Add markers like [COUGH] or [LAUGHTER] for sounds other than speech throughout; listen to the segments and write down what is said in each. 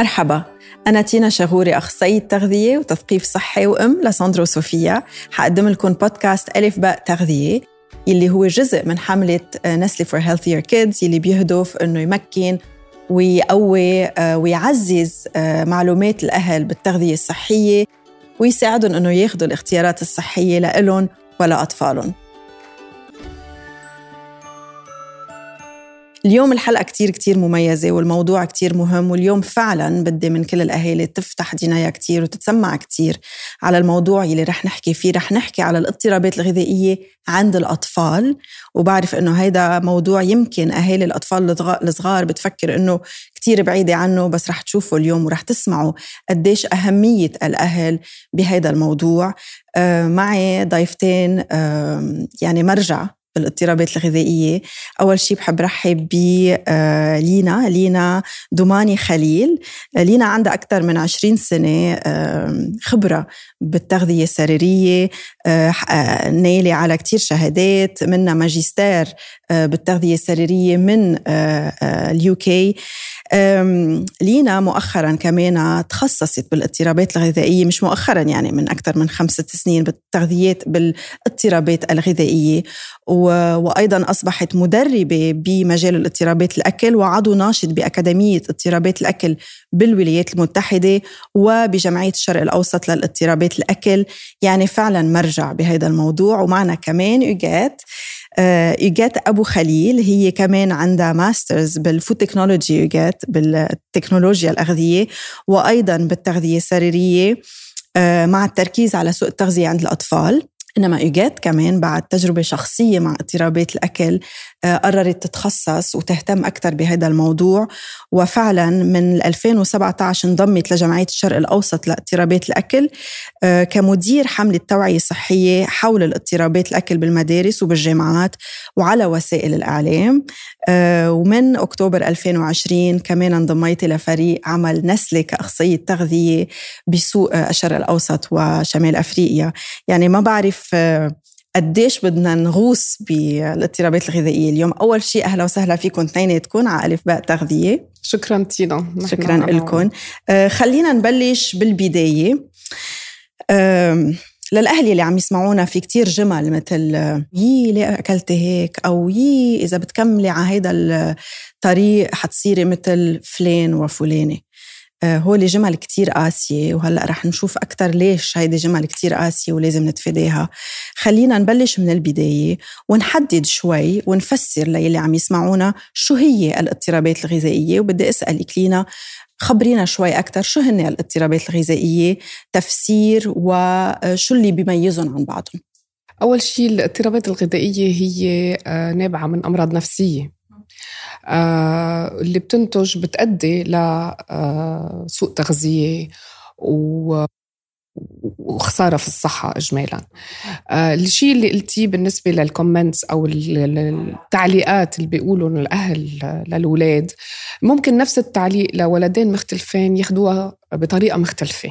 مرحبا. أنا تينا شغوري أخصائية تغذية وتثقيف صحي وأم لساندرو صوفيا حقدم لكم بودكاست ألف باء تغذية يلي هو جزء من حملة Nestlé for Healthier Kids يلي بيهدف إنه يمكن ويقوي آه، ويعزز آه، معلومات الأهل بالتغذية الصحية ويساعدهم إنه ياخذوا الاختيارات الصحية لإلهم ولأطفالهم اليوم الحلقة كتير كتير مميزة والموضوع كتير مهم واليوم فعلا بدي من كل الأهالي تفتح دينايا كتير وتتسمع كتير على الموضوع يلي رح نحكي فيه. رح نحكي على الاضطرابات الغذائية عند الأطفال وبعرف إنه هيدا موضوع يمكن أهالي الأطفال الصغار بتفكر إنه كتير بعيدة عنه بس رح تشوفوا اليوم ورح تسمعوا قديش أهمية الأهل بهيدا الموضوع. آه، معي ضيفتين يعني مرجع بالاضطرابات الغذائية. أول شيء بحب رحب بلينا لينا دوماني خليل. لينا عندها أكثر من 20 سنة خبرة بالتغذية السريرية. آه، نايلة على كتير شهادات منها ماجستير آه، بالتغذية السريرية من آه، اليو كي. لينا مؤخرا كمان تخصصت بالاضطرابات الغذائية مش مؤخرا يعني من أكثر من خمسة سنين بالتغذيات بالاضطرابات الغذائية. وأيضا أصبحت مدربة بمجال الاضطرابات الأكل وعضو ناشط بأكاديمية اضطرابات الأكل بالولايات المتحدة وبجمعية الشرق الأوسط للاضطرابات الأكل. يعني فعلا مرجع بهذا الموضوع. ومعنا كمان أوغيت آه، أبو خليل. هي كمان عندها masters بال food technology أوغيت بالتكنولوجيا الأغذية وأيضا بالتغذية السريرية آه، مع التركيز على سوء التغذية عند الأطفال. إنما إيجات كمان بعد تجربة شخصية مع اضطرابات الأكل آه، قررت تتخصص وتهتم أكثر بهذا الموضوع. وفعلا من 2017 انضمت لجمعية الشرق الأوسط لاضطرابات الأكل آه، كمدير حملة توعية صحية حول الاضطرابات الأكل بالمدارس وبالجامعات وعلى وسائل الإعلام. آه، ومن أكتوبر 2020 كمان انضميت لفريق عمل نسلة كأخصائية تغذية بسوق الشرق الأوسط وشمال أفريقيا. يعني ما بعرف قديش بدنا نغوص بالاضطرابات الغذائية اليوم. أول شيء أهلا وسهلا فيكم اثنيناتكم على ألف باء تغذية. شكرا تينا. شكرا لكم آه خلينا نبلش بالبداية. آه للأهل اللي عم يسمعونا في كتير جمل مثل يي ليه أكلتي هيك؟ أو يي إذا بتكملي على هيدا الطريق حتصيري مثل فلان وفلانة. آه، هول جمل كتير قاسية وهلأ رح نشوف أكتر ليش هيدي جمل كتير قاسية ولازم نتفاداها خلينا نبلش من البداية ونحدد شوي ونفسر للي عم يسمعونا شو هي الاضطرابات الغذائية. وبدي أسألك لينا خبرينا شوي أكتر شو هن الاضطرابات الغذائية تفسير وشو اللي بيميزهم عن بعضهم. أول شيء الاضطرابات الغذائية هي آه، نابعة من أمراض نفسية. آه، اللي بتنتج بتأدي لسوء آه، تغذية و وخسارة في الصحة اجمالا. آه الشيء اللي قلتيه بالنسبة للكومنتس أو التعليقات اللي بيقولوا الأهل للاولاد ممكن نفس التعليق لولدين مختلفين ياخذوها بطريقة مختلفة.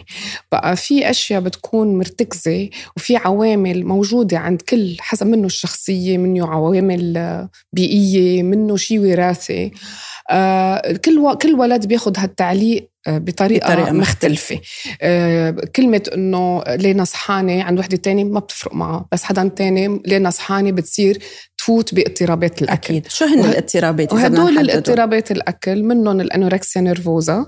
بقى في أشياء بتكون مرتكزة وفي عوامل موجودة عند كل حسب منه الشخصية منه عوامل بيئية منه شيء وراثي آه كل كل ولد بياخذ هالتعليق آه، بطريقة, بطريقة مختلفة, مختلفة. آه كلمة إنه ليه نصحانة عند وحدة تانية ما بتفرق معه بس حدا تاني ليه نصحانة بتصير تفوت باضطرابات الأكل. أكيد. شو هن الاضطرابات؟ وهدول الاضطرابات الأكل منهم ال anorexia nervosa.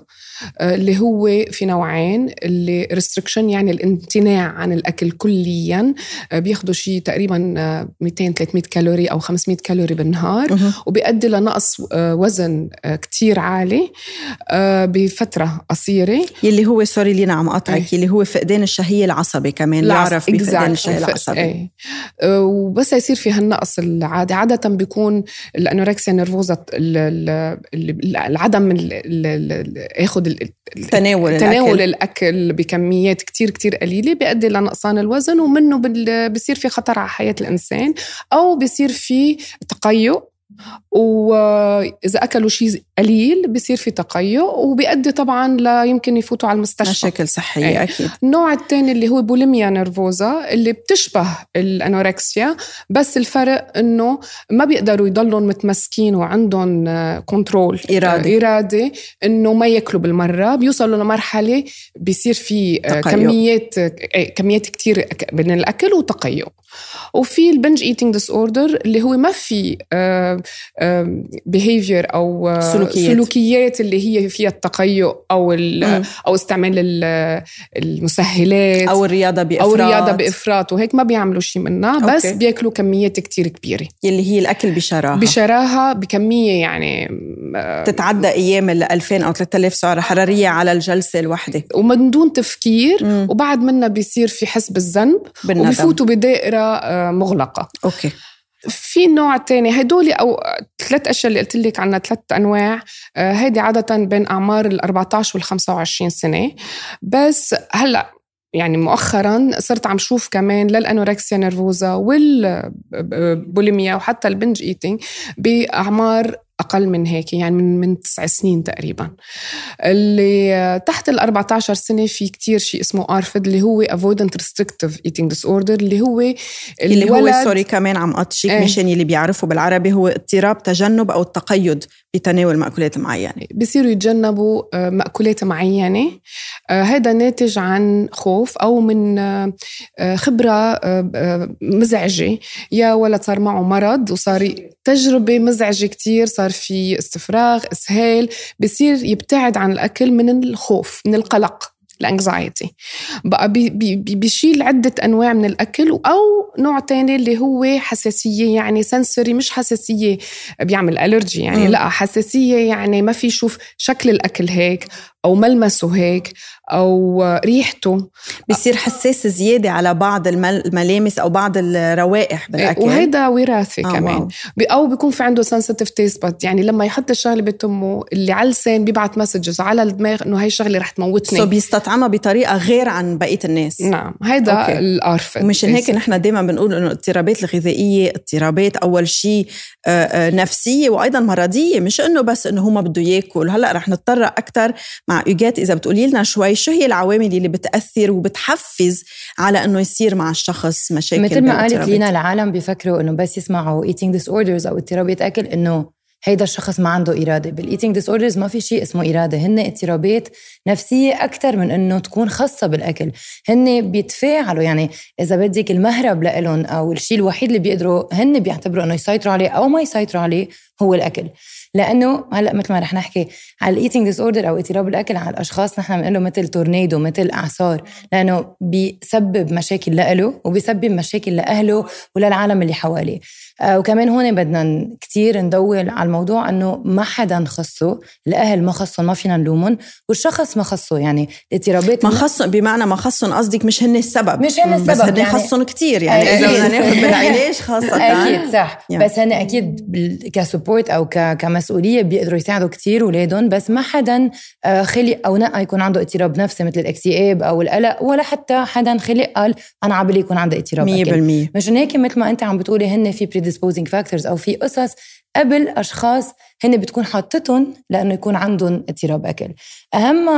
اللي هو في نوعين اللي restriction يعني الامتناع عن الأكل كليا آه، بياخذوا شيء تقريبا 200 آه، 300 calories أو 500 calories بالنهار وبيؤدي لنقص وزن كتير عالي بفترة قصيرة. يلي هو sorry لينا عم قطعك يلي هو فقدان الشهية العصبي كمان يعرف بفقدان الشهية العصبي. إيه. وبس يصير في هالنقص العادي. عادة بيكون ال anorexia nervosa العدم ياخذ تناول تناول الأكل, الأكل بكميات كتير كتير قليلة بيؤدي لنقصان الوزن ومنه بصير في خطر على حياة الإنسان أو بصير في تقيؤ. واذا أكلوا شيء قليل بصير في تقيؤ وبيؤدي طبعا ليمكن يفوتوا على المستشفى. مشاكل صحية أي. أكيد. النوع الثاني اللي هو bulimia nervosa اللي بتشبه ال anorexia بس الفرق إنه ما بيقدروا يضلوا متمسكين وعندهم control ارادي ارادي إنه ما ياكلوا بالمرة بيوصلوا لمرحلة بيصير في كميات كميات كثير من الأكل وتقيؤ. وفي ال binge eating disorder اللي هو ما في behavior أو سلوكيات. سلوكيات اللي هي فيها التقيؤ أو أو استعمال المسهلات أو الرياضة بافراط أو الرياضة بإفراط. وهيك ما بيعملوا شيء منها بس okay. بياكلوا كميات كتير كبيرة. يلي هي الأكل بشراهة. بشراهة بكمية يعني تتعدى أيام ال 2000 أو 3000 سعرة حرارية على الجلسة الواحدة. ومن دون تفكير مم. وبعد منها بيصير في حس بالذنب بالندم. وبيفوتوا بدائره مغلقة. okay. في نوع تاني. هدول أو ثلاث أشياء اللي قلت لك عنها ثلاث أنواع. هيدي عادة بين أعمار ال 14 وال 25 سنة. بس هلأ يعني مؤخرا صرت عم شوف كمان لل anorexia nervosa وال bulimia وحتى ال binge eating بأعمار أقل من هيك يعني من من تسع سنين تقريبا اللي تحت ال 14 سنة في كتير شيء اسمه ارفد اللي هو avoidant restrictive eating disorder اللي هو اللي هو سوري كمان عم قطشيك إيه. مشان اللي بيعرفوا بالعربي هو اضطراب تجنب أو التقيد بتناول مأكولات معينة. بصيروا يتجنبوا مأكولات معينة. هذا ناتج عن خوف أو من خبرة مزعجة. يا ولد صار معه مرض وصار تجربة مزعجة كتير صار في استفراغ إسهال. بصير يبتعد عن الأكل من الخوف من القلق. ال anxiety بقى بي بي بيشيل عدة أنواع من الأكل أو نوع تاني اللي هو حساسية يعني sensory مش حساسية بيعمل allergy يعني م. لا حساسية يعني ما في يشوف شكل الأكل هيك أو ملمسه هيك أو ريحته بيصير حساس زيادة على بعض الملامس أو بعض الروائح بالأكل. وهيدا وراثي آه كمان. wow. أو بيكون في عنده sensitive taste bud يعني لما يحط الشغلة بتمه اللي على اللسان بيبعت messages على الدماغ إنه هي الشغلة رح تموتني. so بيستطعمها بطريقة غير عن بقية الناس. نعم. هيدا ال ARFID ومشان هيك نحن دائما بنقول إنه الاضطرابات الغذائية اضطرابات أول شيء نفسية وأيضا مرضية. مش إنه بس إنه هو ما بده ياكل. هلأ رح نتطرق أكثر مع هوغيت إذا بتقولي لنا شوي شو هي العوامل اللي بتأثر وبتحفز على إنه يصير مع الشخص مشاكل مثل ما قالت لينا العالم بيفكروا إنه بس يسمعوا eating disorders أو اضطرابات أكل إنه هيدا الشخص ما عنده إرادة. بال eating disorders ما في شيء اسمه إرادة. هن اضطرابات نفسية أكثر من إنه تكون خاصة بالأكل. هن بيتفاعلوا يعني إذا بدك المهرب لإلهم أو الشيء الوحيد اللي بيقدروا هن بيعتبروا إنه يسيطروا عليه أو ما يسيطروا عليه هو الأكل. لأنه هلأ مثل ما رح نحكي على ال eating disorder أو اضطراب الأكل على الأشخاص نحن بنقول له مثل تورنيدو مثل إعصار لأنه بيسبب مشاكل له وبيسبب مشاكل لأهله وللعالم اللي حواليه. آه وكمان هون بدنا كثير ندور على الموضوع إنه ما حدا خصه الأهل ما خصهم ما فينا نلومهم والشخص ما خصه. يعني الاضطرابات ما خصهم بمعنى ما خصهم قصدك مش هن السبب. مش هن السبب بس هن يعني خصهم كثير يعني إذا بدنا ناخذ بالعلاج خاصة. [LAUGHS] أكيد صح. يعني. بس هن أكيد ك support أو كمسؤوليه بيقدروا يساعدوا كثير اولادهم بس ما حدا خلق أو نقى يكون عنده اضطراب نفسي مثل الاكتئاب أو القلق ولا حتى حدا خلق قال أنا عبالي يكون عندي اضطراب 100% مشان هيك مثل ما أنت عم بتقولي هن في predisposing factors أو في قصص قبل أشخاص هن بتكون حاطتهم لأنه يكون عندهم اضطراب أكل. أهم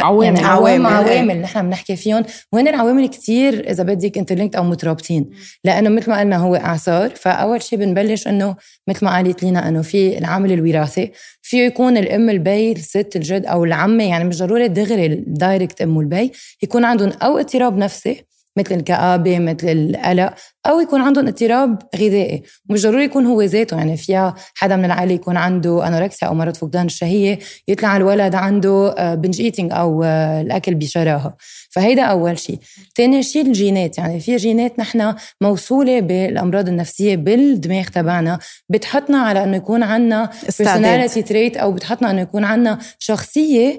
عوامل. يعني عوامل. عوامل. نحن بنحكي فيهم. وهن العوامل كتير إذا بدك interlinked أو مترابطين. لأنه مثل ما قلنا هو إعصار فأول شيء بنبلش إنه مثل ما قالت لينا إنه في العامل الوراثي فيه يكون الأم البي الست الجد أو العمة يعني مش ضروري دغري ال direct أم والبي يكون عندهم أو اضطراب نفسي مثل الكآبة مثل القلق أو يكون عندهم اضطراب غذائي. مش ضروري يكون هو ذاته يعني فيها حدا من العائلة يكون عنده anorexia أو مرض فقدان الشهية يطلع الولد عنده binge eating أو الأكل بشراهة. فهيدا أول شيء تاني شيء الجينات يعني في جينات نحن موصولة بالأمراض النفسية بالدماغ تبعنا. بتحطنا على أنه يكون عنا personality trait أو بتحطنا أنه يكون عنا شخصية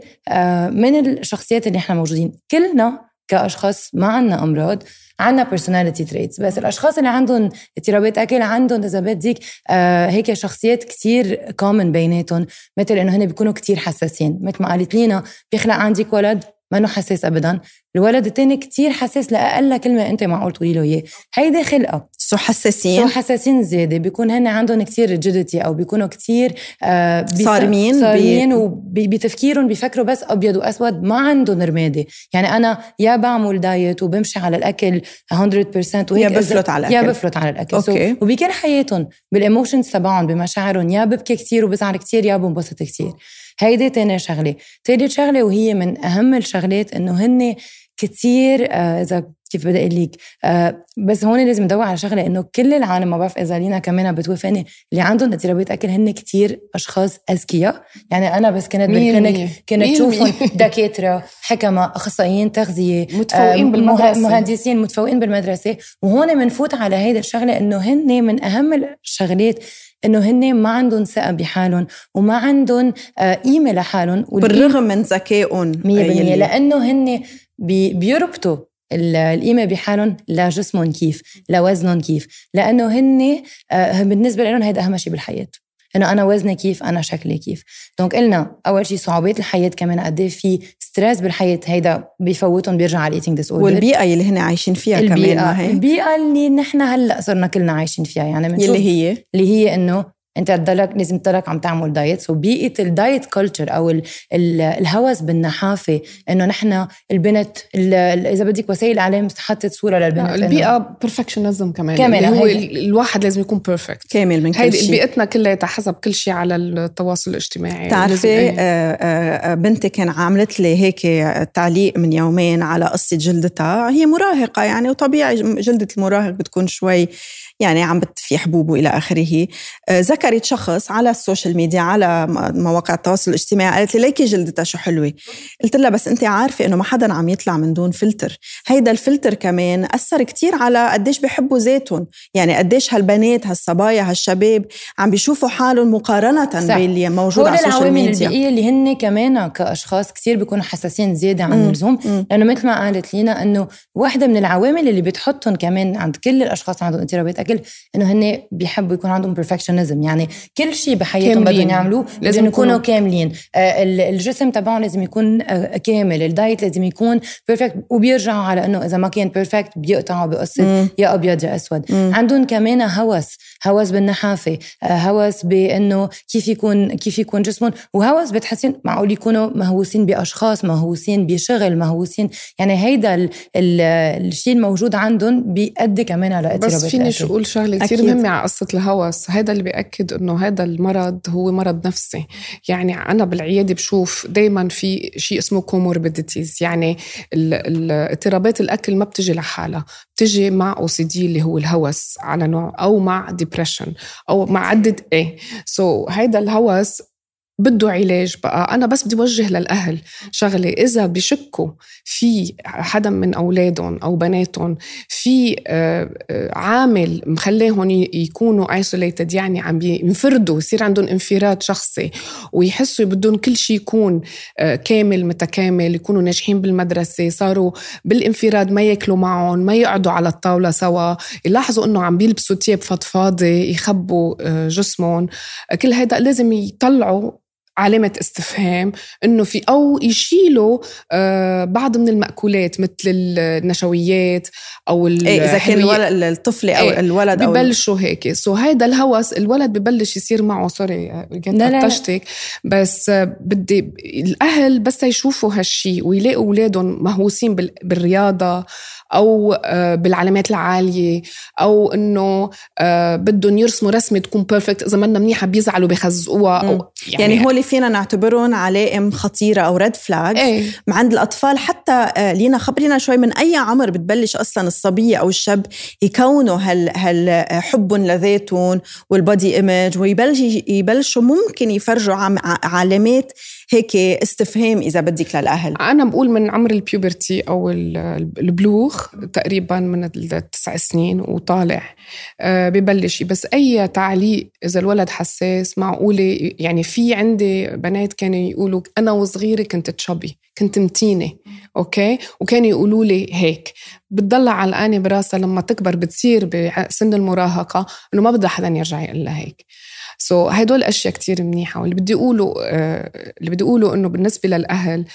من الشخصيات اللي نحن موجودين. كلنا كأشخاص ما عندنا أمراض عندنا personality traits. بس الأشخاص اللي عندهم اضطرابات اكل عندهم إذا بدك آه هيك شخصيات كثير كومن بيناتهم مثل إنه هن بيكونوا كثير حساسين. مثل ما قالت لينا بيخلق عندك ولد ما حساس ابدا. الولد الثاني كتير حساس لأقل كلمة أنت معقول تقولي له إياه. هيدي خلقة. so حساسين. so حساسين زيادة. بيكون هن عندهم كتير rigidity أو بيكونوا كتير آه صارمين صارمين وبتفكيرهم بيفكروا بس أبيض وأسود. ما عندهم رمادي. يعني أنا يا بعمل diet وبمشي على الأكل 100% وهيك يا بفلت على الأكل. يا بفلت على الأكل. okay. وبكل حياتهم بال emotions تبعهم بمشاعرهم. يا ببكي كتير وبزعل كتير يا بنبسط كتير. هيدي تاني شغلة. ثالث شغلة وهي من أهم الشغلات إنه هن كتير آه إذا كيف بدي أقول لك آه بس هون لازم ندور على شغلة إنه كل العالم ما بعرف إذا لينا كمان بتوافقني اللي عندهم اضطرابات أكل هن كتير أشخاص أذكياء. يعني أنا بس كنت بالكلينيك كنت شوفهم دكاترة حكماء أخصائيين تغذية متفوقين آه بالمدرسة. مهندسين متفوقين بالمدرسة. وهون بنفوت على هيدا الشغلة إنه هن من أهم الشغلات إنه هن ما عندهم ثقة بحالهم وما عندهم آه، قيمة لحالهم. بالرغم من ذكائهم 100% لأنه هن بي بيربطوا القيمة بحالهم لجسمهم كيف لوزنهم كيف. لأنه هن آه، بالنسبة لهم هيدا أهم شيء بالحياة. إنه أنا وزني كيف أنا شكلي كيف. donc قلنا أول شيء صعوبات الحياة كمان قد إيه في stress بالحياة هيدا بيفوتهم بيرجع على ال eating disorder والبيئة اللي هن عايشين فيها البيئة كمان ما هي؟ البيئة اللي نحن هلأ صرنا كلنا عايشين فيها يعني اللي هي؟ اللي هي إنه انت تضلك لازم تضلك عم تعمل diet. so بيئة ال diet culture أو ال ال الهوس بالنحافة إنه نحن البنت إذا بدك وسائل الاعلام حطت صوره للبنت البيئة perfectionism كمان. كمان هو الواحد لازم يكون perfect كامل من كل شيء. بيئتنا كلها حسب كل شيء على التواصل الاجتماعي. بتعرفي آه، آه، بنتي كان عملت لي هيك تعليق من يومين على قصة جلدتها. هي مراهقة يعني وطبيعي جلدة المراهق بتكون شوي يعني عم بتفي حبوب والى آخره. آه، ذكرت شخص على ال social media على مواقع التواصل الاجتماعي قالت لي ليكي جلدتها شو حلوة. قلت لها بس انت عارفة إنه ما حدا عم يطلع من دون فلتر. هيدا الفلتر كمان أثر كتير على قديش بيحبوا ذاتهم. يعني قديش هالبنات هالصبايا هالشباب عم بيشوفوا حالهم مقارنة باللي موجود على ال social media. البيئية اللي هن كمان كأشخاص كثير بيكونوا حساسين زيادة عن اللزوم. لأنه مثل ما قالت لينا إنه واحدة من العوامل اللي بتحطهم كمان عند كل الأشخاص عندهم اضطرابات. اكل إنه هن بيحبوا يكون عندهم perfectionism يعني كل شيء بحياتهم بدهم يعملوه لازم يكونوا كاملين. آه الجسم تبعهم لازم يكون آه كامل. ال diet لازم يكون perfect وبيرجعوا على إنه إذا ما كان perfect بيقطعوا بقصه يا أبيض يا أسود. مم. عندهم كمان هوس. هوس بالنحافة. آه هوس بإنه كيف يكون كيف يكون جسمهم. وهوس بتحسين معقول يكونوا مهووسين بأشخاص مهووسين بشغل مهووسين. يعني هيدا الشيء الموجود عندهم بيؤدي كمان على اضطرابات بس فيني شو أقول شغلة كثير مهمة على قصة الهوس. هذا اللي بيأكد إنه هذا المرض هو مرض نفسي. يعني أنا بالعيادة بشوف دائما في شيء اسمه كوموربيديتيز يعني اضطرابات الأكل ما بتجي لحالها. بتجي مع OCD اللي هو الهوس على نوع أو مع depression أو مع عدة إيه so, هيدا الهوس بده علاج بقى. أنا بس بدي وجه للأهل. شغلة إذا بشكوا في حدا من أولادهم أو بناتهم في آه، آه، عامل مخليهم يكونوا isolated يعني عم ينفردوا يصير عندهم انفراد شخصي ويحسوا بدهم كل شيء يكون آه، كامل متكامل يكونوا ناجحين بالمدرسة صاروا بالانفراد ما ياكلوا معهم ما يقعدوا على الطاولة سوا يلاحظوا إنه عم بيلبسوا تياب فضفاضة يخبوا جسمهم. كل هيدا لازم يطلعوا علامة استفهام إنه في أو يشيلوا آه بعض من المأكولات مثل النشويات أو إيه إذا كان الولد الطفلة أو إيه الولد أو ببلشوا هيك. so هيدا الهوس الولد ببلش يصير معه sorry قطشتك بس بدي الأهل بس يشوفوا هالشي ويلاقوا أولادهم مهووسين بالرياضة أو آه بالعلامات العالية أو إنه آه بدهم يرسموا رسمة تكون perfect إذا منا منيحة بيزعلوا بيخزقوها أو يعني, يعني هو اللي فينا نعتبرهم علائم خطيرة أو red flag إيه؟ عند الأطفال حتى آه، لينا خبرينا شوي من أي عمر بتبلش أصلا الصبية أو الشاب يكونوا هال, هال حبهم لذاتهم وال body image ويبلشوا ممكن يفرجوا علامات هيك استفهام إذا بدك للأهل. أنا بقول من عمر ال puberty أو البلوغ تقريبا من التسع سنين وطالع آه، ببلش. بس أي تعليق إذا الولد حساس معقولة يعني في عندي بنات كانوا يقولوا أنا وصغيرة كنت chubby كنت متينة okay؟ وكانوا يقولوا لي هيك. بتضلها علقانة براسها لما تكبر بتصير بسن المراهقة إنه ما بدها حدا يرجع يقول لها هيك. so, هدول أشياء كتير منيحة. واللي بدي أقوله آه اللي بدي أقوله إنه بالنسبة للأهل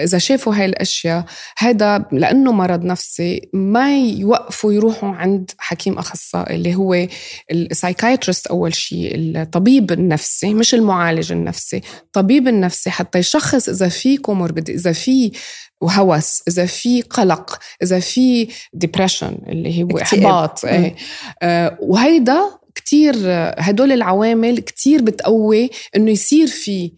إذا شافوا هاي الأشياء هذا لأنه مرض نفسي ما يوقفوا يروحوا عند حكيم أخصائي اللي هو ال psychiatrist أول شيء الطبيب النفسي مش المعالج النفسي. الطبيب النفسي حتى يشخص إذا في comorbid إذا في وهوس إذا في قلق إذا في depression اللي هو إحباط إيه. آه وهيدا كتير هدول العوامل كتير بتقوي إنه يصير في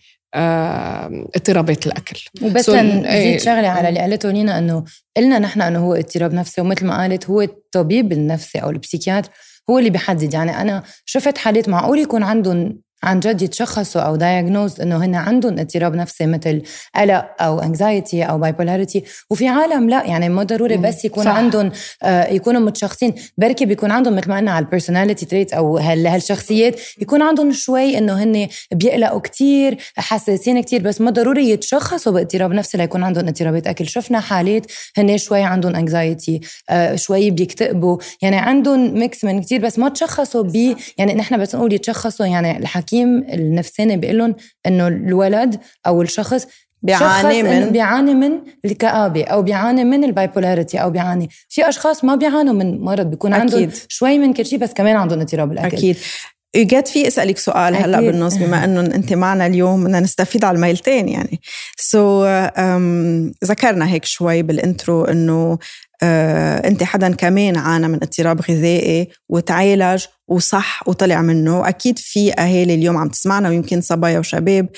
اضطرابات الأكل. وبس نزيد إيه. شغلة على اللي قالته لينا إنه قلنا نحن إنه هو اضطراب نفسي ومثل ما قالت هو الطبيب النفسي أو ال psychiatre هو اللي بيحدد. يعني أنا شفت حالات معقول يكون عندهم عن جد يتشخصوا أو diagnosed إنه هن عندهم اضطراب نفسي مثل قلق أو anxiety أو bipolarity وفي عالم لا يعني مو ضروري بس يكون صح. عندهم آه يكونوا متشخصين. بركي بيكون عندهم مثل ما قلنا على ال personality trait أو هالشخصيات يكون عندهم شوي إنه هن بيقلقوا كتير حساسين كتير. بس مو ضروري يتشخصوا باضطراب نفسي ليكون عندهم اضطرابات أكل. شفنا حالات هن شوي عندهم anxiety آه شوي بيكتئبوا. يعني عندهم mix من كتير. بس ما تشخصوا ب يعني نحن بس نقول يتشخصوا يعني الحكي الحكيم النفساني بيقول لهم إنه الولد أو الشخص بيعاني من بيعاني من الكآبة أو بيعاني من ال bipolarity أو بيعاني في أشخاص ما بيعانوا من مرض بيكون أكيد. عندهم شوي من كل شيء بس كمان عندهم اضطراب الأكل أكيد جات في أسألك سؤال أكيد. هلا بالنص بما إنه أنت معنا اليوم بدنا نستفيد على الميلتين يعني so, um, ذكرنا هيك شوي بال intro إنه انت حدا كمان عانى من اضطراب غذائي وتعالج وصح وطلع منه. أكيد في أهالي اليوم عم تسمعنا ويمكن صبايا وشباب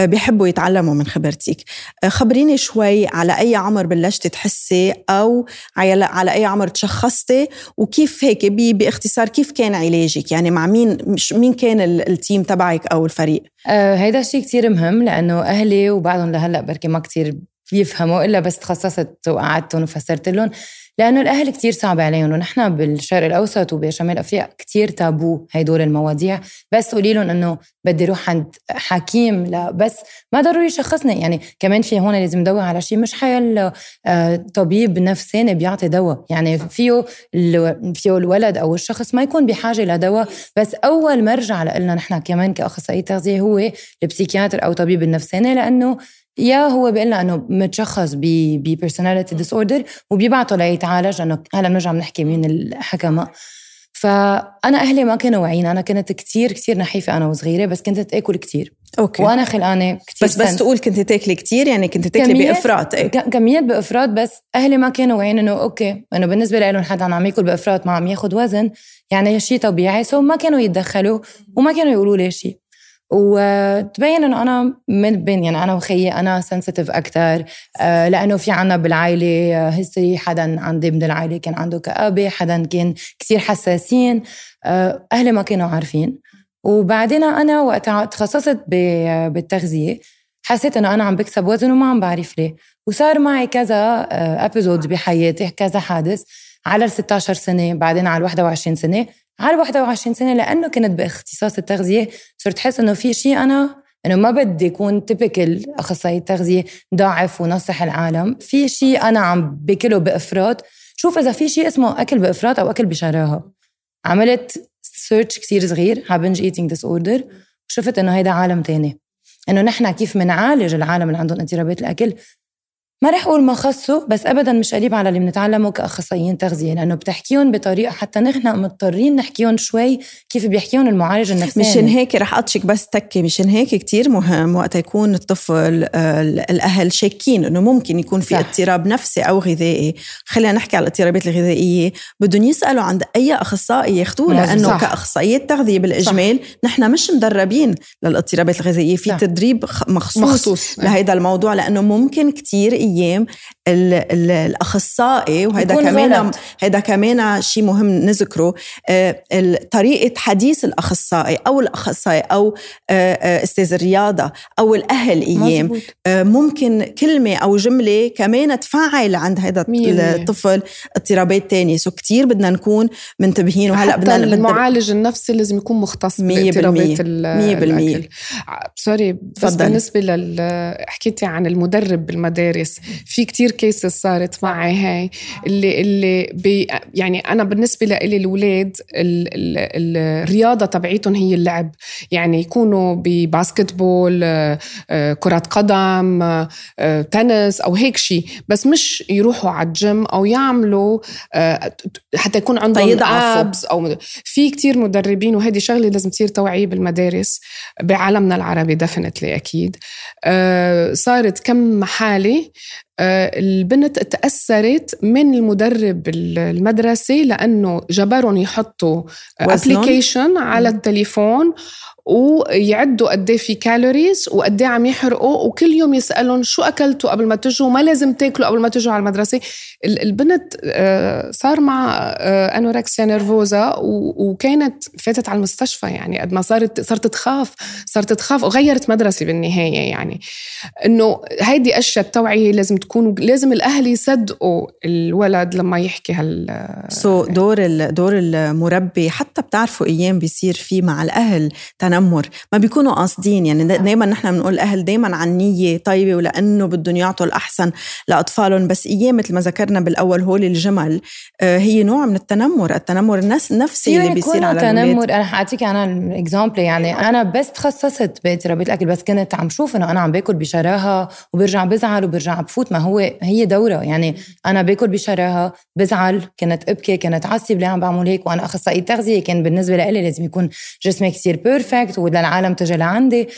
آه، بيحبوا يتعلموا من خبرتك آه، خبريني شوي على أي عمر بلشتي تحسي أو على أي عمر تشخصتي؟ وكيف هيك باختصار كيف كان علاجك؟ يعني مع مين مش مين كان التيم تبعك أو الفريق؟ آه هيدا الشيء كتير مهم لأنه أهلي وبعدهم لهلأ بركي ما كتير يفهموا إلا بس تخصصت وقعدتهم وفسرت لهم. لأنه الأهل كتير صعب عليهم ونحن بالشرق الأوسط وبشمال افريقيا كتير تابو هدول المواضيع. بس قولي لهم إنه بدي أروح عند حكيم لا بس ما ضروري يشخصني. يعني كمان في هون لازم ندور على شيء مش حيل آه، طبيب نفساني بيعطي دواء يعني فيه فيه الولد أو الشخص ما يكون بحاجة لدواء بس أول مرجع لنا نحن كمان كاخصائي تغذية هو ال psychiatre أو طبيب النفساني لأنه يا هو بيقول لنا إنه متشخص ب personality disorder وبيبعته ليتعالج لأنه هلا بنرجع بنحكي مين الحكماء فأنا أهلي ما كانوا واعيين أنا كنت كتير كتير نحيفة أنا وصغيرة بس كنت تأكل كتير. أوكي. وأنا خلقانة كتير بس بس تقول كنت تأكلي كتير يعني كنت تأكلي بإفراط إيه؟ كميات بإفراط بس أهلي ما كانوا واعيين إنه أوكي إنه بالنسبة لهم حدا عم ياكل بإفراط ما عم ياخذ وزن يعني شيء طبيعي. so ما كانوا يتدخلوا وما كانوا يقولوا لي شيء وتبين إنه أنا من بين يعني أنا وخيي أنا sensitive أكثر آه لأنه في عنا بالعائلة history حدا عندي من العائلة كان عنده كآبة حدا كان كثير حساسين آه أهلي ما كانوا عارفين. وبعدين أنا وقتها تخصصت بالتغذية حسيت إنه أنا عم بكسب وزن وما عم بعرف ليه. وصار معي كذا episodes آه، بحياتي كذا حادث على ال 16 سنة بعدين على ال 21 سنة. على 21 سنة لأنه كنت باختصاص التغذية صرت احس إنه في شيء أنا إنه ما بدي اكون typical أخصائي تغذيه ضعف ونصح العالم. في شيء أنا عم باكله بإفراط. شوف إذا في شيء اسمه أكل بإفراط أو أكل بشراهة. عملت search كثير صغير ها binge eating disorder وشفت إنه هيدا عالم تاني. إنه نحن كيف بنعالج العالم اللي عندهم اضطرابات الأكل؟ ما رح أقول ما خصوا بس ابدا مش قريب على اللي بنتعلمه كأخصائيين تغذية لأنه بتحكيهم بطريقة حتى نحن مضطرين نحكيهم شوي كيف بيحكيهم المعالج النفساني مشان هيك رح أطشك بس تكي مشان هيك كتير مهم وقت يكون الطفل الأهل شاكين إنه ممكن يكون في صح. اضطراب نفسي أو غذائي خلينا نحكي على الاضطرابات الغذائية بدهم يسألوا عند أي أخصائي ياخذوه لأنه صح. كاخصائيات تغذية بالإجمال صح. نحن مش مدربين للاضطرابات الغذائية في صح. تدريب مخصوص, مخصوص. لهذا الموضوع لأنه ممكن كتير أيام الأخصائي وهذا كمان هذا كمان شيء مهم نذكره آه، طريقة حديث الأخصائي أو الأخصائي أو آه، آه، أستاذ الرياضة أو الأهل أيام مزبوط. ممكن كلمة أو جملة كمان تفعل عند هذا الطفل اضطرابات تانية. سو كثير بدنا نكون منتبهين وهلأ بدنا المعالج النفسي لازم يكون مختص باضطرابات 100% sorry بس بالنسبة لل حكيتي عن المدرب بالمدارس. في كتير cases صارت معي هاي. اللي اللي بي يعني أنا بالنسبة لي الاولاد الرياضة تبعيتهم هي اللعب. يعني يكونوا ب basketball آه، آه، كرة قدم آه، تنس أو هيك شيء بس مش يروحوا على الجيم أو يعملوا حتى يكون عندهم abs أو في كتير مدربين وهذه شغلة لازم تصير توعية بالمدارس بعالمنا العربي definitely أكيد. صارت كم حالة البنت تأثرت من المدرب المدرسي لأنه جبرهم يحطوا application على التليفون ويعدوا قد إيه في calories وقد إيه عم يحرقوا وكل يوم يسألهم شو أكلتوا قبل ما تجوا؟ ما لازم تاكلوا قبل ما تجوا على المدرسة. البنت آه، صار مع آه، anorexia nervosa وكانت فاتت على المستشفى يعني قد ما صارت صارت تخاف صارت تخاف وغيرت مدرسة بالنهاية يعني. إنه هيدي أشياء التوعيه لازم تكون لازم الأهل يصدقوا الولد لما يحكي هال so so دور دور المربي حتى بتعرفوا أيام بيصير في مع الأهل. تنمر ما بيكونوا قاصدين يعني دائما نحن بنقول الاهل دائما عن نية طيبة ولأنه بدهم يعطوا الأحسن لأطفالهم. بس أيام مثل ما ذكرنا بالأول هول الجمل آه، هي نوع من التنمر. التنمر النفسي اللي بيصير على تنمر. أنا حأعطيك أنا ال example يعني أنا بس تخصصت بتربيه الاكل بس كنت عم شوف إنه أنا عم باكل بشراهة وبرجع بزعل وبرجع بفوت. ما هو هي دورة. يعني أنا باكل بشراهة بزعل. كنت أبكي كنت عصب ليه عم بعمل هيك؟ وأنا اخصائي تغذية كان بالنسبة لي لازم يكون جسمي كثير perfect وللعالم تجي لعندي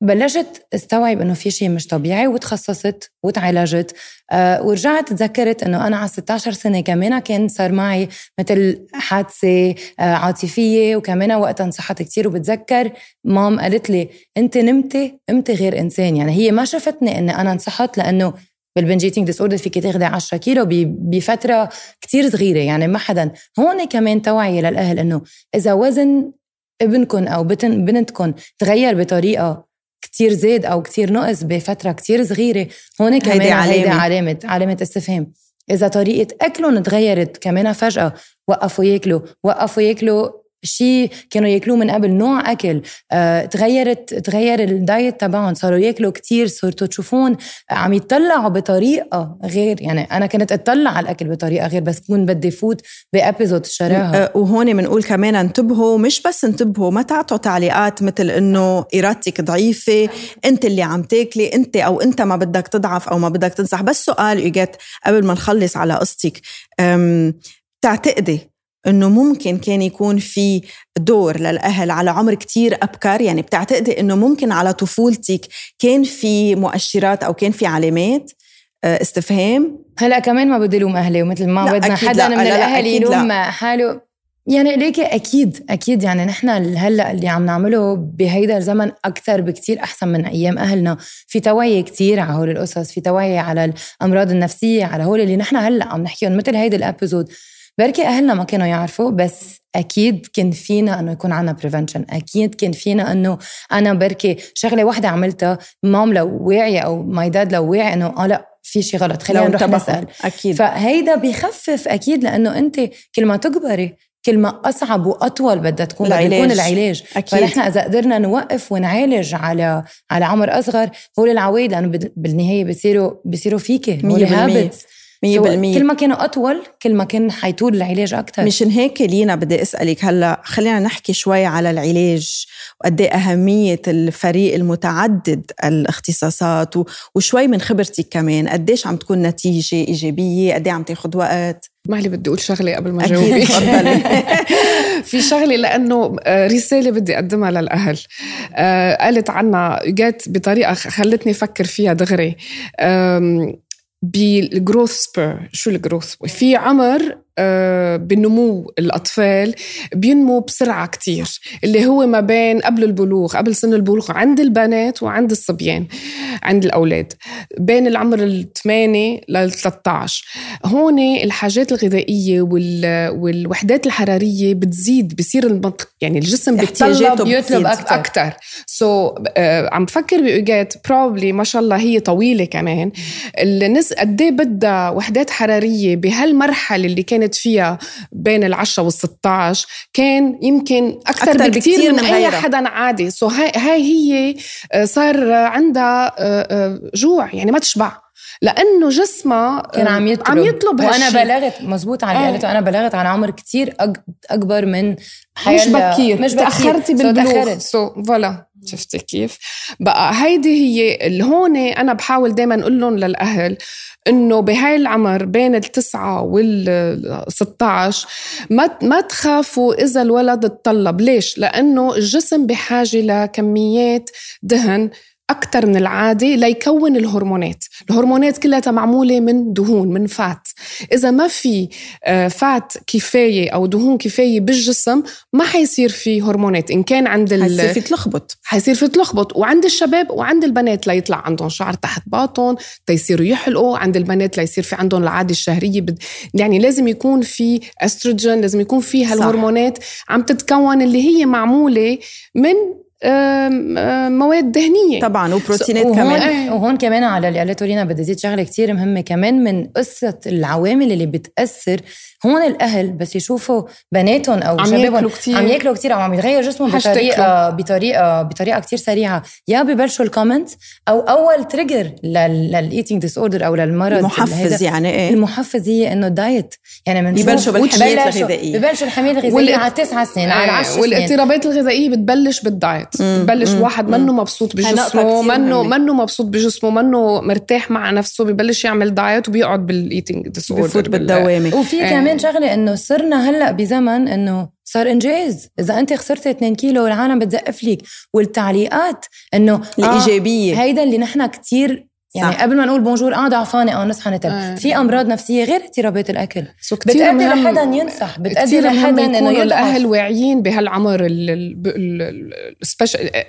بلشت استوعب إنه في شيء مش طبيعي وتخصصت وتعالجت. أه ورجعت تذكرت إنه أنا على 16 سنة كمان كان صار معي مثل حادثة أه عاطفية وكمان وقتها انصحت كثير وبتذكر مام قالت لي أنت نمتي قمتي غير إنسان. يعني هي ما شفتني إني أنا انصحت لأنه بال binge eating disorder فيك تاخذي 10 كيلو بفترة كتير صغيرة. يعني ما حدا هون كمان توعية للأهل إنه إذا وزن ابنكم أو بنتكم تغير بطريقة كتير زاد أو كتير نقص بفترة كتير صغيرة. هون كمان هيدي علامة. علامه علامة استفهام. إذا طريقة أكلهم تغيرت كمان فجأة وقفوا ياكلوا وقفوا ياكلوا شيء كانوا ياكلوه من قبل نوع أكل. آه، تغيرت تغير الدايت تبعهم. صاروا ياكلوا كتير صرتوا تشوفون عم يطلعوا بطريقة غير يعني أنا كنت أطلع على الأكل بطريقة غير بس كون بدي فوت بأبيزود شراها آه، وهون بنقول كمان انتبهوا مش بس انتبهوا ما تعطوا تعليقات مثل إنه إرادتك ضعيفة أنت اللي عم تاكلي أنت أو أنت ما بدك تضعف أو ما بدك تنصح. بس سؤال قبل ما نخلص على قصتك. تعتقدي إنه ممكن كان يكون في دور للأهل على عمر كتير أبكر. يعني بتعتقدي إنه ممكن على طفولتك كان في مؤشرات أو كان في علامات؟ آه، استفهام؟ هلأ كمان ما بدي لوم أهلي ومثل ما بدنا حدا من الأهل يلوم حاله. يعني ليكي أكيد أكيد يعني نحن هلأ اللي عم نعمله بهيدا الزمن أكثر بكتير أحسن من أيام أهلنا. في توعية كتير على هول القصص في توعية على الأمراض النفسية على هول اللي نحن هلأ عم نحكيهم مثل هيدا ال episode. بركي أهلنا ما كانوا يعرفوا بس أكيد كان فينا إنه يكون عنا prevention أكيد كان فينا إنه أنا بركي شغلة واحدة عملتها مام لو واعية أو my dad لو واعي إنه آه لا في شيء غلط خلينا نروح نسأل. أكيد. فهيدا بيخفف أكيد لأنه أنت كل ما تكبري كل ما أصعب وأطول بدها تكون العلاج. يكون العلاج. أكيد. فنحن إذا قدرنا نوقف ونعالج على على عمر أصغر هول العوايد لأنه بالنهاية بصيروا بصيروا فيكي هول هابتس مية بالمية. كل ما كانوا أطول كل ما كان حيطول العلاج أكثر مشان هيك لينا بدي أسألك هلا خلينا نحكي شوي على العلاج وقد إيه أهمية الفريق المتعدد الاختصاصات وشوي من خبرتك كمان قديش عم تكون نتيجة إيجابية؟ قد عم تاخذ وقت؟ ما لي بدي أقول شغلة قبل ما جاوبك [LAUGHS] في شغلة لأنه آه، رسالة بدي أقدمها للأهل. آه، قالت عنا جات بطريقة خلتني أفكر فيها دغري. بال growth spurt شو ال growth في عمر بنمو الأطفال بينمو بسرعة كتير اللي هو ما بين قبل البلوغ قبل سن البلوغ عند البنات وعند الصبيان عند الأولاد بين العمر الثمانية لل 13 هون الحاجات الغذائية والوحدات الحرارية بتزيد بصير المط... يعني الجسم بيطلب يطلب أكتر, أكتر. so so, uh, عم بفكر بأوقات probably ما شاء الله هي طويلة كمان الناس قد إيه بدها وحدات حرارية بهالمرحلة اللي كان كانت فيها بين العشرة وال16 كان يمكن أكثر, أكثر بكثير, بكثير من, من أي حدا عادي. so هاي, هاي هي آه، صار عندها آه، آه، جوع يعني ما تشبع. لأنه جسمها كان عم يطلب. عم يطلب وأنا. بلغت مزبوط على إيه. قالته أنا بلغت عن عمر كتير أكبر من مش حيلا- بكير. مش بكير. تأخرتي بالبلوغ. so voilà. شفتي كيف؟ بقى هيدي هي اللي هون أنا بحاول دائما أقول لهم للأهل إنه بهاي العمر بين التسعة وال 16 ما ما تخافوا إذا الولد اتطلب. ليش؟ لأنه الجسم بحاجة لكميات دهن أكثر من العادة ليكون الهرمونات. الهرمونات كلها معمولة من دهون من فات. إذا ما في آه، فات كفاية أو دهون كفاية بالجسم ما حيصير في هرمونات. إن كان عند ال... حيصير في تلخبط. حيصير في تلخبط. وعند الشباب وعند البنات ليطلع عندهم شعر تحت باطن تيصيروا يحلقوا. عند البنات ليصير في عندهم العادة الشهرية بد... يعني لازم يكون في استروجين لازم يكون في. هالهرمونات عم تتكون اللي هي معمولة من مواد دهنية طبعا وبروتينات وهون كمان. وهون كمان على اللي قالته رينا بدي زيد شغلة كتير مهمة كمان من قصة العوامل اللي بتأثر. هون الأهل بس يشوفوا بناتهم أو عم شبابهم ياكلوا كتير. عم ياكلوا كتير أو عم يتغير جسمهم بطريقه بطريقه بطريقة كتير سريعة. يا ببلشوا ال comment أو أول trigger لل eating disorder أو للمرض المحفز. يعني إيه؟ المحفز هي إنه ال diet يعني بنشوف يبلشوا بالحميات ببلشوا- الغذائية. ببلشوا الحميات الغذائية على تسعة سنين على آه، 10 سنين. والاضطرابات الغذائية بتبلش بال diet بتبلش واحد منه مبسوط بجسمه منه. منه مبسوط بجسمه منه مرتاح مع نفسه ببلش يعمل diet وبيقعد بال eating dis بفوت بالدوامة. وفي إيه. كمان شغلة إنه صرنا هلأ بزمن إنه صار إنجاز. إذا أنت خسرتي 2 كيلو العالم بتزقف لك والتعليقات إنه الإيجابية. آه هيدا اللي نحن كتير يعني صح. قبل ما نقول bonjour آه ضعفانه آه نصحى نتل آه. في أمراض نفسية غير اضطرابات الأكل. so بتأدي مهم- لحدا ينصح. بتأدي لحدا إنه يكونوا الأهل واعيين بهالعمر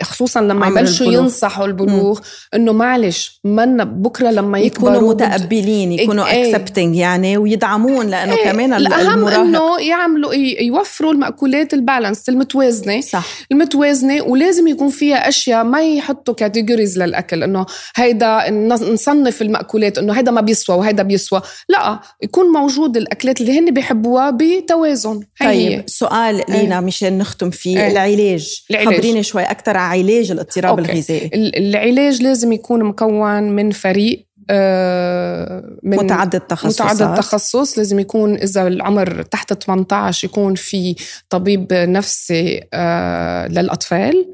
خصوصا لما يبلشوا. ينصحوا البلوغ إنه معلش منا بكرة لما يكونوا يكبروا بد- متقبلين يكونوا إيه. accepting يعني ويدعمون لأنه إيه، كمان ال- الأهم إنه يعملوا يوفروا المأكولات ال balanced المتوازنة. صح. المتوازنة ولازم يكون فيها أشياء ما يحطوا categories للأكل. إنه هيدا نصنف المأكولات إنه هيدا ما بيسوى وهيدا بيسوى لا يكون موجود الأكلات اللي هن بيحبوها بتوازن هي طيب هي. سؤال لينا مشان نختم فيه إيه. العلاج العلاج. خبريني شوي أكثر عن علاج الاضطراب أوكي. الغذائي ال- العلاج لازم يكون مكون من فريق من متعدد تخصصات. متعدد تخصص. لازم يكون إذا العمر تحت 18 يكون في طبيب نفسي آه، للأطفال.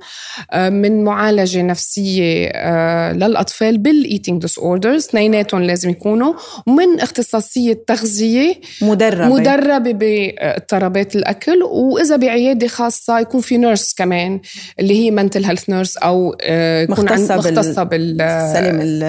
آه، من معالجة نفسية آه، للأطفال بال eating disorders اثنيناتهم لازم يكونوا. ومن اختصاصية تغذية مدربة. مدربة باضطرابات الأكل. وإذا بعيادة خاصة يكون في nurse كمان اللي هي mental health nurse أو آه، يكون مختصة مختصة بال سلام ال-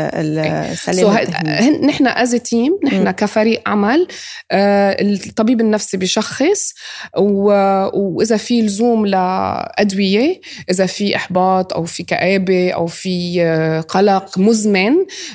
so سلام التهميش. نحن as team نحن. كفريق عمل آه، الطبيب النفسي بيشخص و- وإذا في لزوم لأدوية إذا في إحباط أو في كآبة أو في آه، قلق مزمن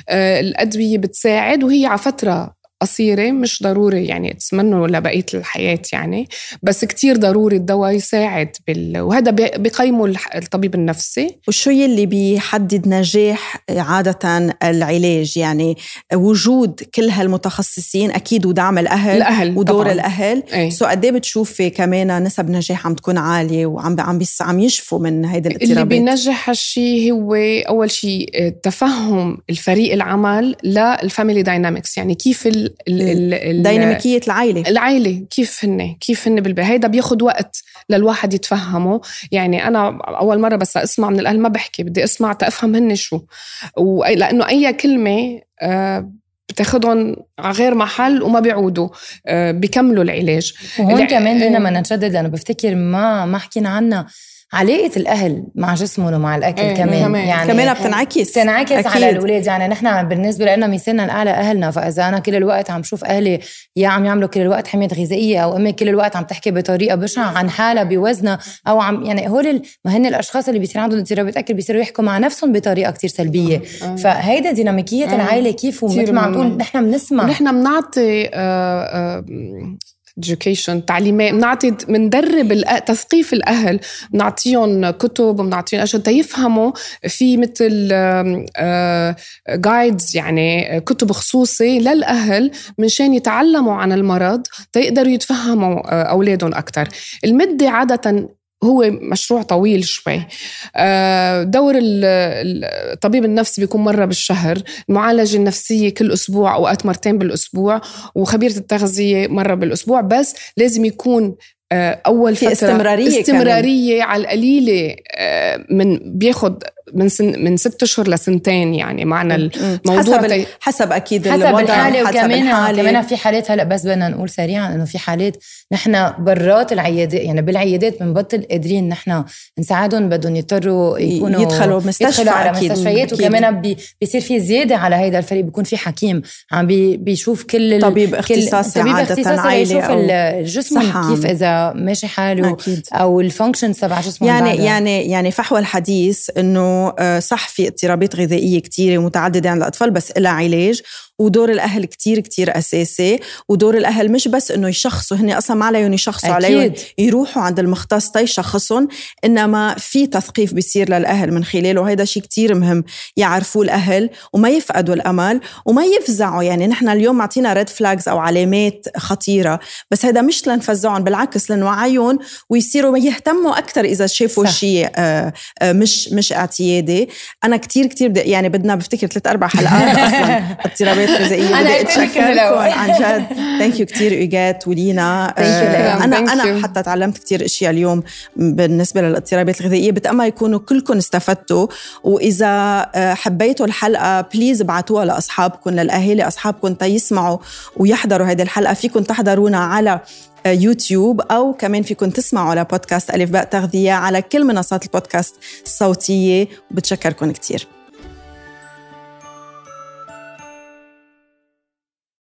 آه، الأدوية بتساعد وهي على فترة قصيرة مش ضروري يعني تسمنه لبقية الحياة يعني بس كتير ضروري الدواء يساعد بال... وهذا بي- بيقيمه الطبيب النفسي. وشو يلي بيحدد نجاح عادة العلاج؟ يعني وجود كل هالمتخصصين أكيد ودعم الأهل الأهل ودور طبعاً. الأهل. إيه. so قد إيه بتشوفي كمان نسب نجاح عم تكون عالية وعم عم بيس عم يشفوا من هيدي اللي الاضطرابات؟ بينجح هالشيء هو أول شيء آه، تفهم الفريق العمل لل family dynamics يعني كيف ال ال ال ال ديناميكية العائلة. العائلة كيف هن كيف هن بالبيت هيدا بياخد وقت للواحد يتفهمه. يعني أنا أول مرة بس أسمع من الأهل ما بحكي بدي أسمع تأفهم هن شو. لأنه أي كلمة آه، بتاخدهم على غير محل وما بيعودوا آه، بيكملوا العلاج. وهون كمان إيه. بدنا ما نشدد لأنه بفتكر ما ما حكينا عنها. علاقة الأهل مع جسمهم ومع الأكل إيه، كمان كمان. يعني كمان بتنعكس تنعكس أكيد. على الأولاد يعني نحن بالنسبة لنا مثالنا الأعلى أهلنا فإذا أنا كل الوقت عم شوف أهلي يا عم يعملوا كل الوقت حمية غذائية أو أمي كل الوقت عم تحكي بطريقة بشعة عن حالها بوزنها أو عم يعني هول ما هن الأشخاص اللي بيصير عندهم اضطرابات أكل بيصيروا يحكوا مع نفسهم بطريقة كتير سلبية فهيدا ديناميكية آه. العائلة كيف ومثل ما عم. تقول نحن بنسمع ونحن بنعطي آه، education تعليمات بنعطي بندرب تثقيف الأهل. بنعطيهم كتب وبنعطيهم أشياء تيفهموا في مثل جايدز يعني كتب خصوصي للأهل منشان يتعلموا عن المرض تيقدروا يتفهموا آه، أولادهم أكثر المده عادة هو مشروع طويل شوي. آه، دور الطبيب النفسي بيكون مرة بالشهر. المعالجة النفسية كل أسبوع أوقات مرتين بالأسبوع وخبيرة التغذية مرة بالأسبوع. بس لازم يكون آه، أول في استمراريه استمرارية كمان. على القليلة آه، من بياخد من سن من ست أشهر لسنتين يعني معنى الموضوع حسب, حسب أكيد حسب الوضع الحالة وكمان كمان في حالات هلأ بس بدنا نقول سريعا إنه في حالات نحن برات العيادات يعني بالعيادات بنبطل قادرين نحن نساعدهم بدهم يضطروا يكونوا يدخلوا مستشفى يدخلوا على أكيد. مستشفيات أكيد. وكمان بي بيصير في زيادة على هيدا الفريق بيكون في حكيم عم بي بيشوف كل طبيب اختصاصي طبيب اختصاصي يشوف الجسم كيف إذا ماشي حاله أكيد. أو ال functions تبع جسمه يعني يعني يعني فحوى الحديث إنه آه، صح في اضطرابات غذائية كثيره ومتعددة عند الأطفال بس لها علاج ودور الأهل كتير كتير أساسي ودور الأهل مش بس إنه يشخصوا هن أصلا ما عليهم يشخصوا عليهم يروحوا عند المختص تيشخصهم إنما في تثقيف بيصير للأهل من خلاله وهذا شيء كتير مهم يعرفوه الأهل وما يفقدوا الأمل وما يفزعوا. يعني نحن اليوم معطينا red flags أو علامات خطيرة بس هذا مش لنفزعهم بالعكس لنوعيهم ويصيروا يهتموا أكثر إذا شافوا شيء آه، آه، مش مش اعتيادي. أنا كتير كتير يعني بدنا بفتكر ثلاث أربع حلقات [LAUGHS] أصلا اضطرابات وجبات غذائيه أنا اتشكركم عن جد. thank you كثير إيجات ولينا. آه أنا أنا حتى تعلمت كثير أشياء اليوم بالنسبة للاضطرابات الغذائية. بتأمل يكونوا كلكم استفدتوا. وإذا آه، حبيتوا الحلقة بليز ابعتوها لأصحابكم للأهالي أصحابكم تيسمعوا ويحضروا هذه الحلقة. فيكم تحضرونا على آه، يوتيوب أو كمان فيكم تسمعوا على بودكاست ألف باء تغذية على كل منصات البودكاست الصوتية. وبتشكركم كتير.